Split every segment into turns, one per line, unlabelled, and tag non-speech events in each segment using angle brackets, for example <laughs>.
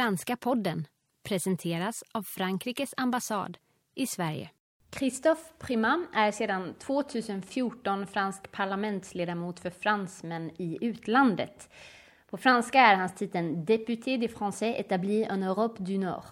Franska podden presenteras av Frankrikes ambassad i Sverige. Christophe Primat är sedan 2014 fransk parlamentsledamot för fransmän i utlandet. På franska är hans titeln Député des Français établi en Europe du Nord.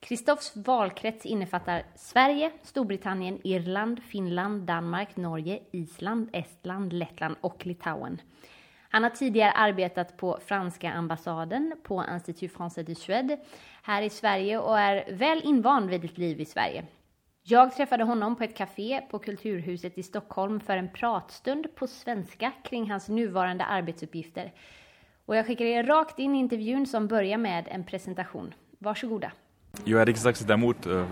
Christophs valkrets innefattar Sverige, Storbritannien, Irland, Finland, Danmark, Norge, Island, Estland, Lettland och Litauen. Han har tidigare arbetat på franska ambassaden på Institut Français de Suède här i Sverige och är väl invand vid ett liv i Sverige. Jag träffade honom på ett café på Kulturhuset i Stockholm för en pratstund på svenska kring hans nuvarande arbetsuppgifter. Och jag skickar er rakt in i intervjun som börjar med en presentation. Varsågoda.
Jag är riksdagsledamot eh,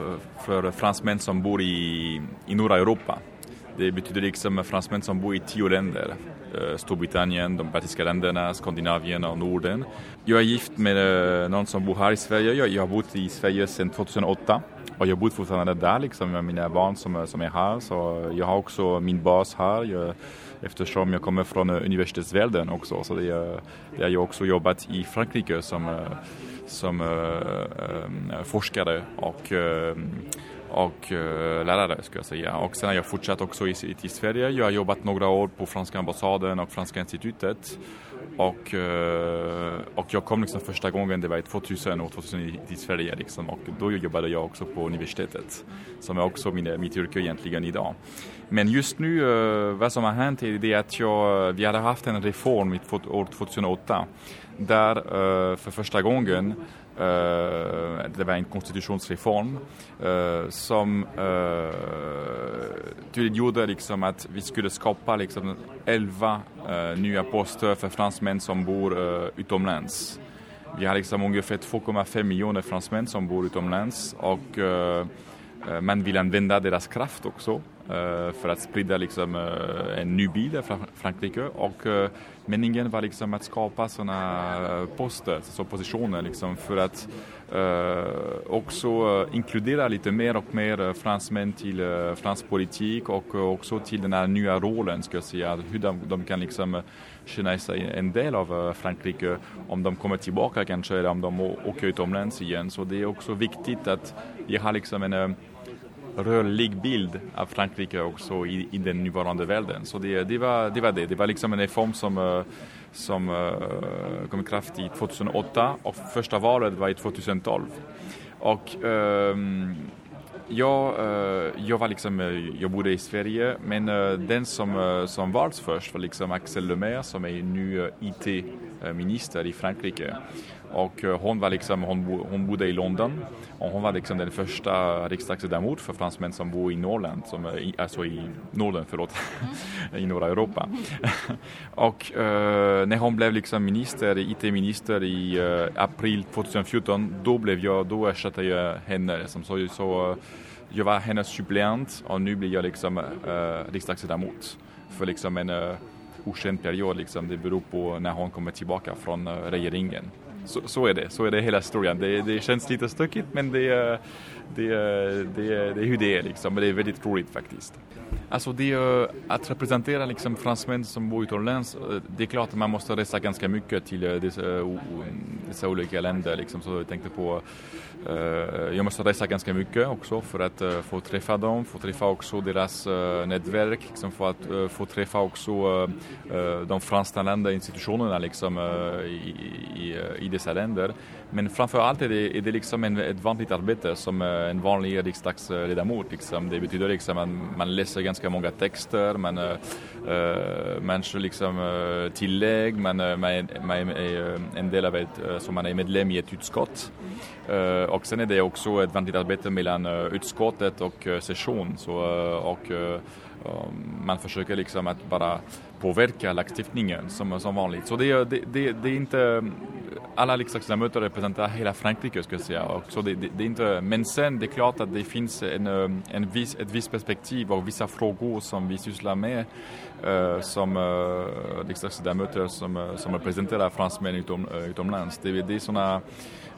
för fransmän som bor i, i norra Europa. Det betyder liksom fransmän som bor i tio länder. Eh, Storbritannien, de baltiska länderna, Skandinavien och Norden. Jag är gift med eh, någon som bor här i Sverige. Jag, har bott i Sverige sedan 2008 och jag bor fortfarande där liksom med mina barn som, som är här. Så jag har också min bas här jag, eftersom jag kommer från eh, universitetsvärlden också. Så det, det har jag också jobbat i Frankrike som, som äh, forskare och äh, och eh, lärare skulle jag säga. Och sen har jag fortsatt också i, i, Sverige. Jag har jobbat några år på franska ambassaden och franska institutet. Och, eh, och jag kom liksom första gången, det var 2000 och 2000 till Sverige liksom. Och då jobbade jag också på universitetet. Som är också min, mitt yrke egentligen idag. Men just nu, eh, vad som har hänt är det att jag, vi hade haft en reform i år 2008 där för första gången Eh, det var en konstitutionsreform uh, som eh, uh, tydliggjorde liksom att vi skulle skapa liksom 11 uh, nya poster för fransmän som bor uh, utomlands. Vi har liksom ungefär 2,5 miljoner fransmän som bor utomlands och man vill använda deras kraft också Eh, för att sprida liksom eh, en ny bild av Frankrike och eh, meningen var liksom att skapa sådana poster, alltså, så positioner liksom för att uh, också inkludera lite mer och mer fransmän till uh, fransk politik och också till den här nya rollen ska jag säga, hur de, de kan liksom känna sig en del av Frankrike om de kommer tillbaka kanske eller om de åker utomlands igen. Så det är också viktigt att vi har liksom en rörlig bild av Frankrike också i, i den nuvarande världen. Så det, det, var, det var det. Det var liksom en reform som, eh, som eh, kom i kraft i 2008 och första valet var i 2012. Och um, jag, uh, jag var liksom, jag bodde i Sverige men uh, den som, som valts först var liksom Axel Lemaire som är nu IT-minister i Frankrike. Och eh, hon var liksom, hon, hon bodde i London och hon var liksom den första riksdagsledamot för fransmän som bor i Norrland, som, alltså i Norden, förlåt, <laughs> i norra Europa. <laughs> och eh, när hon blev liksom minister, IT-minister i eh, april 2014, då blev jag, då ersatte jag henne. Liksom, så, så, jag var hennes suppleant och nu blir jag liksom eh, riksdagsledamot för liksom en eh, okänd period. Liksom. Det beror på när hon kommer tillbaka från eh, regeringen. Så, så, är det, så är det hela historien. Det, det känns lite stökigt men det, det, det, det, är hur det är liksom. Men det är väldigt roligt faktiskt. Alltså det, att representera liksom fransmän som bor utomlands, eh, det är klart att man måste resa ganska mycket till eh, dessa, dessa olika länder. Liksom. Så jag tänkte på, Eh, jag måste resa ganska mycket också för att uh, få träffa dem, få träffa också deras uh, nätverk, liksom, för att få träffa också de fransktalande institutionerna liksom, i, i, i dessa länder. Men framför allt är det, är det liksom en, ett vanligt arbete som en vanlig riksdagsledamot. Liksom. Det betyder liksom att man läser ganska många texter, man, uh, man kör liksom uh, tillägg, man, uh, man, är, man är en del av ett, så man är medlem i ett utskott. Och sen är det också ett vanligt arbete mellan eh, utskottet och eh, session. Så, eh, och, um, man försöker liksom att bara påverka lagstiftningen som, som vanligt. Så det, det, det, det är inte alla riksdagsledamöter representerar hela Frankrike ska jag säga. Och så det, det, det, är inte, men sen det är klart att det finns en, en viss, ett visst perspektiv och vissa frågor som vi sysslar med eh, som eh, riksdagsledamöter som, som representerar fransmän utom, utomlands. Det, det är sådana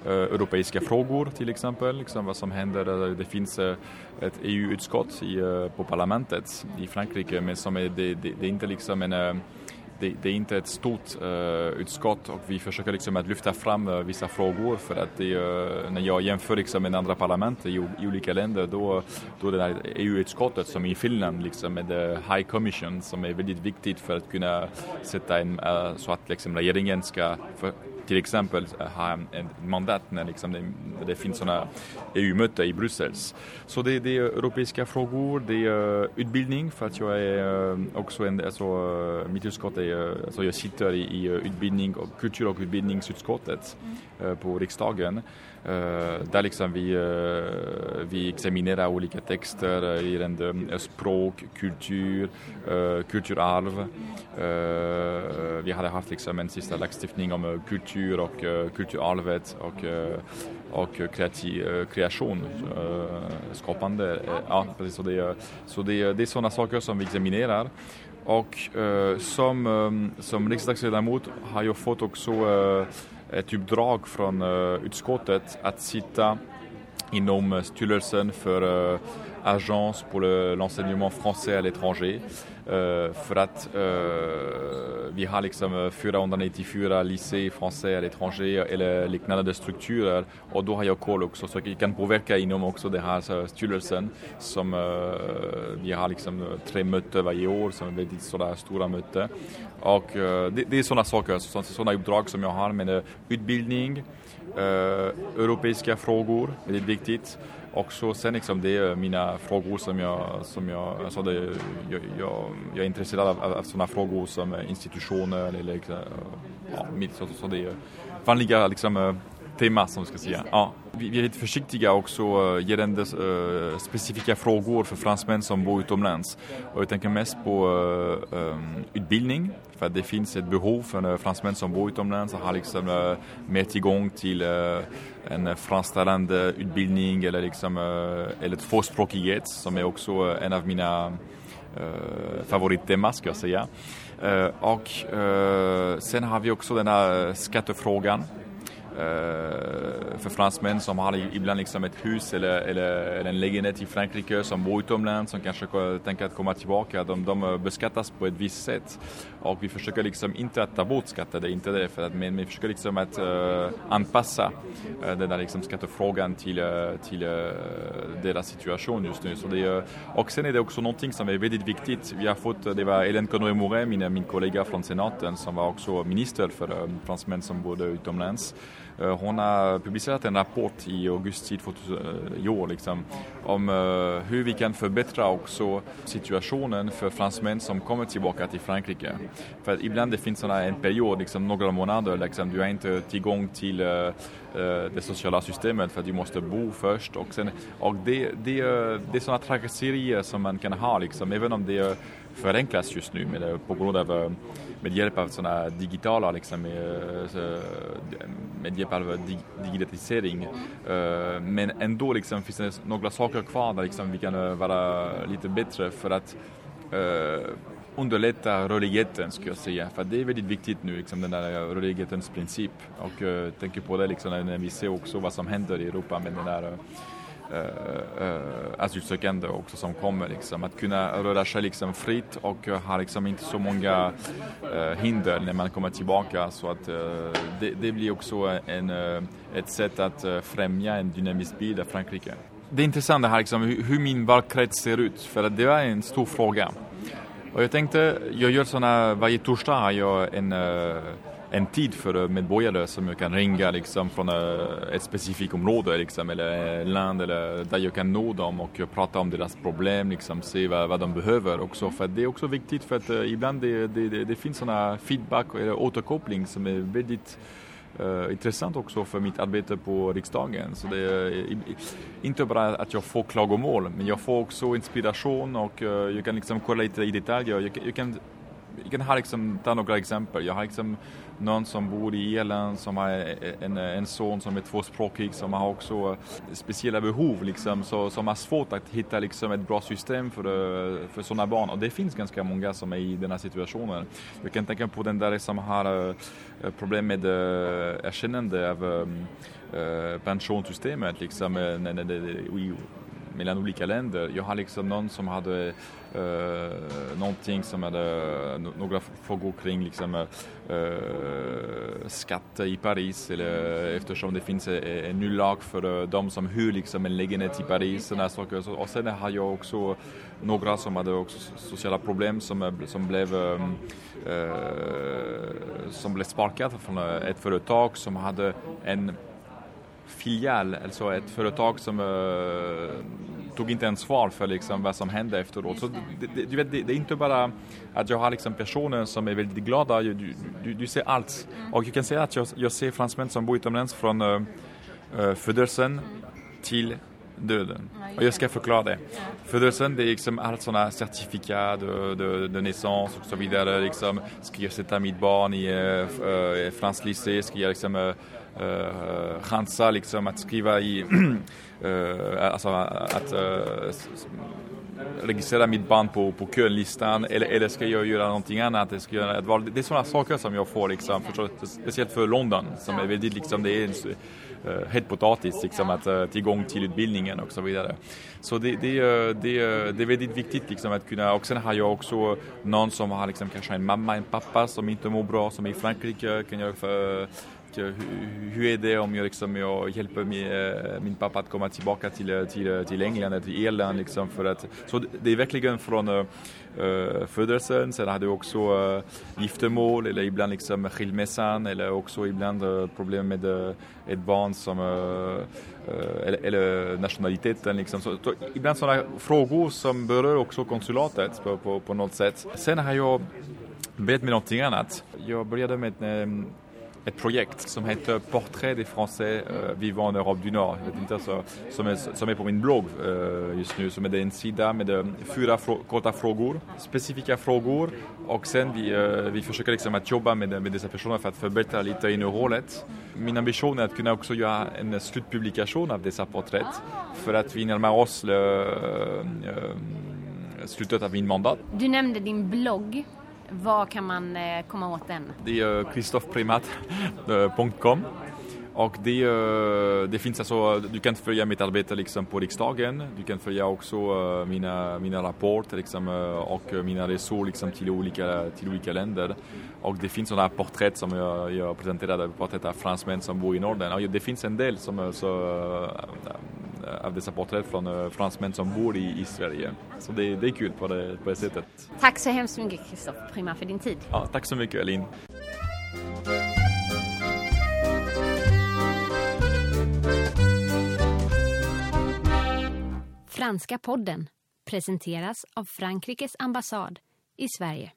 Eh, europeiska frågor till exempel, liksom vad som händer. Det finns eh, ett EU-utskott eh, på parlamentet i Frankrike men som är, det, det, det är inte liksom en det, det, är inte ett stort uh, utskott och vi försöker liksom att lyfta fram uh, vissa frågor för att det, uh, när jag jämför liksom med andra parlament i, i olika länder då, då det där EU-utskottet som i Finland liksom med High Commission som är väldigt viktigt för att kunna sätta en, så att liksom regeringen ska för, till exempel ha en mandat när liksom det, det finns sådana EU-möten i Bryssel. Så det, det, är europeiska frågor, det är utbildning för att jag är också en, alltså, mitt utskott är, alltså jag sitter i, i utbildning och kultur och utbildningsutskottet mm. på riksdagen. Eh, där liksom vi, eh, vi examinerar olika texter eh, gällande språk, kultur, kulturarv. vi hade haft liksom en sista lagstiftning om kultur och uh, kulturarvet och, och kreativ, kreation, skapande. ja, precis, så det, så det, det är sådana saker som vi examinerar. Och som, som riksdagsledamot har jag fått också Eh, ett uppdrag från eh, utskottet att sitta inom eh, styrelsen för Agence pour l'enseignement français à l'étranger. För att vi har liksom 494 lycée français à l'étranger eller liknande strukturer och då har jag koll också så jag kan påverka inom också den här styrelsen som vi har liksom tre möten varje år som är väldigt stora möten och det, det, är sådana saker, sådana uppdrag som jag har med utbildning, europeiska frågor, väldigt viktigt också. Sen liksom det är mina frågor som jag, som jag, alltså det, jag, jag, jag är intresserad av, av sådana frågor som institutioner eller liksom, ja, så, så det är vanliga liksom eh, tema som ska säga. Ja. Vi, vi är lite försiktiga också uh, gällande uh, specifika frågor för fransmän som bor utomlands. Och jag tänker mest på uh, um, utbildning, för att det finns ett behov för uh, fransmän som bor utomlands att ha liksom, uh, mer tillgång till en fransktalande utbildning eller, liksom, eller tvåspråkighet som är också en av mina favoritteman ska jag säga. Och sen har vi också den här skattefrågan Eh, Eh, för fransmän som har ibland liksom ett hus eller, eller, eller, en lägenhet i Frankrike som bor utomlands som kanske tänker att komma tillbaka. De, de eh, beskattas på ett visst sätt och vi försöker liksom inte att ta bort skatter, det är inte det, för att, men vi försöker liksom att uh, anpassa uh, den där liksom skattefrågan till, uh, till uh, deras situation just nu. Så det, och sen är det också någonting som är väldigt viktigt. Vi har fått, det var Hélène Conway Mouret, min, min kollega från senaten, som var också minister för uh, fransmän som bodde utomlands. Eh, hon har publicerat en rapport i augusti 2000, eh, i år liksom, om eh, hur vi kan förbättra också situationen för fransmän som kommer tillbaka till Frankrike. För ibland det finns såna, en period, liksom, några månader, liksom, du har inte tillgång till uh, Eh, det sociala systemet för att du måste bo först. Och, sen, och det, det, det är sådana trakasserier som man kan ha, liksom, även om det förenklas just nu med, eh, på grund av eh, med hjälp av sådana digitala, liksom, med, med hjälp av digitalisering. Men ändå liksom, finns det några saker kvar där liksom, vi kan vara lite bättre för att underlätta rörligheten skulle jag säga. För det är väldigt viktigt nu, liksom, den där eh, rörlighetens princip. Och uh, tänker på det liksom, när vi ser också vad som händer i Europa med den där uh, uh, asylsökande också som kommer. Liksom. Att kunna röra sig liksom fritt och ha liksom inte så många uh, hinder när man kommer tillbaka. Så att uh, det, det, blir också en, ett sätt att främja en dynamisk bild av Frankrike. Det är intressant här liksom, hur min valkrets ser ut, för det är en stor fråga. Och jag tänkte, jag gör sådana, varje torsdag har jag en eh, en tid för medborgare som jag kan ringa liksom, från eh, ett specifikt område liksom, eller eh, land eller där jag kan nå dem och prata om deras problem, liksom, se vad, vad de behöver också. För det är också viktigt för att ibland det, det, det, det finns sådana feedback eller återkoppling som är väldigt Uh, intressant också för mitt arbete på riksdagen. Så det är inte bara att jag får klagomål, men jag får också inspiration och uh, jag kan liksom kolla lite i detaljer. Jag, jag kan jag kan ha liksom, ta några exempel. Jag har liksom någon som bor i Irland som har en, en son som är tvåspråkig som har också speciella behov liksom, så, som har svårt att hitta liksom, ett bra system för, för sådana barn. Och det finns ganska många som är i den här situationen. Jag kan tänka på den där som har eh, problem med eh, erkännande av eh, pensionssystemet. Liksom, när, mellan olika länder. Jag har liksom någon som hade uh, någonting som hade några frågor kring liksom, eh, eh, uh, skatt i Paris eller, eftersom det finns en ny lag för de som hyr liksom, en lägenhet i Paris. Saker. Och sen har jag också några som hade också sociala problem som, som blev um, som blev sparkade från ett företag som hade en filial, alltså ett företag som uh, tog inte ens svar för liksom vad som hände efteråt. Så det, det, du vet, det, det, är inte bara att jag har liksom personer som är väldigt glada, du, du, du ser allt. Och jag kan säga att jag, jag ser fransmän som bor utomlands från uh, uh, födelsen till döden. Och jag ska förklara det. Födelsen, det är liksom allt sådana certifikat de, de, de naissance och så vidare. Liksom, ska jag sätta mitt barn i uh, uh, fransk lycée? Ska jag liksom uh, Eh, chansa liksom att skriva i, uh, <clears throat> alltså att uh, registrera mitt barn på, på kölistan eller, eller ska jag göra någonting annat? Ska göra ett val? Det är sådana saker som jag får liksom, speciellt för London som är väldigt liksom, det är en uh, het potatis liksom, att uh, tillgång till utbildningen och så vidare. Så det, det, uh, det, det är väldigt viktigt liksom, att kunna, och sen har jag också någon som har liksom, kanske en mamma, en pappa som inte mår bra, som är i Frankrike, kan jag för, hur, uh, hur är det om jag, liksom, jag hjälper min, eh, min pappa att komma tillbaka till, eh, till, eh, till England, till Irland liksom för att, så det är verkligen från äh, födelsen, sen hade jag också äh, giftermål eller ibland liksom skilmässan eller också ibland äh, problem med äh, ett barn som, eller, eller, nationaliteten liksom. Så, så, ibland sådana frågor som berör också konsulatet på, på, på något sätt. Sen har jag börjat med någonting annat. Jag började med ett projekt som heter Portrait des Français uh, vivant en Europe du Nord. Jag vet inte, som, är, som är på min blogg uh, just nu. Som är en sida med uh, fyra frå korta frågor, specifika frågor och sen vi, uh, vi försöker liksom att jobba med, med dessa personer för att förbättra lite innehållet. Min ambition är att kunna också göra en slutpublikation av dessa porträtt för att vi närmar oss slutet av min mandat.
Du nämnde din blogg. Var kan man eh, komma åt den?
Det är kristoffprimat.com och det, det finns alltså, du kan följa mitt arbete liksom på riksdagen, du kan följa också eh, mina, mina rapporter liksom, eh, och mina resor liksom till, olika, till olika länder. Och det finns sådana porträtt som jag, jag presenterade, porträtt av fransmän som bor i Norden. Och det finns en del som så, av dessa porträtt från fransmän som bor i, i Sverige. Så det, det är kul på det, på det sättet.
Tack så hemskt mycket Kristoff Prima för din tid.
Ja, tack så mycket Elin.
Franska podden presenteras av Frankrikes ambassad i Sverige.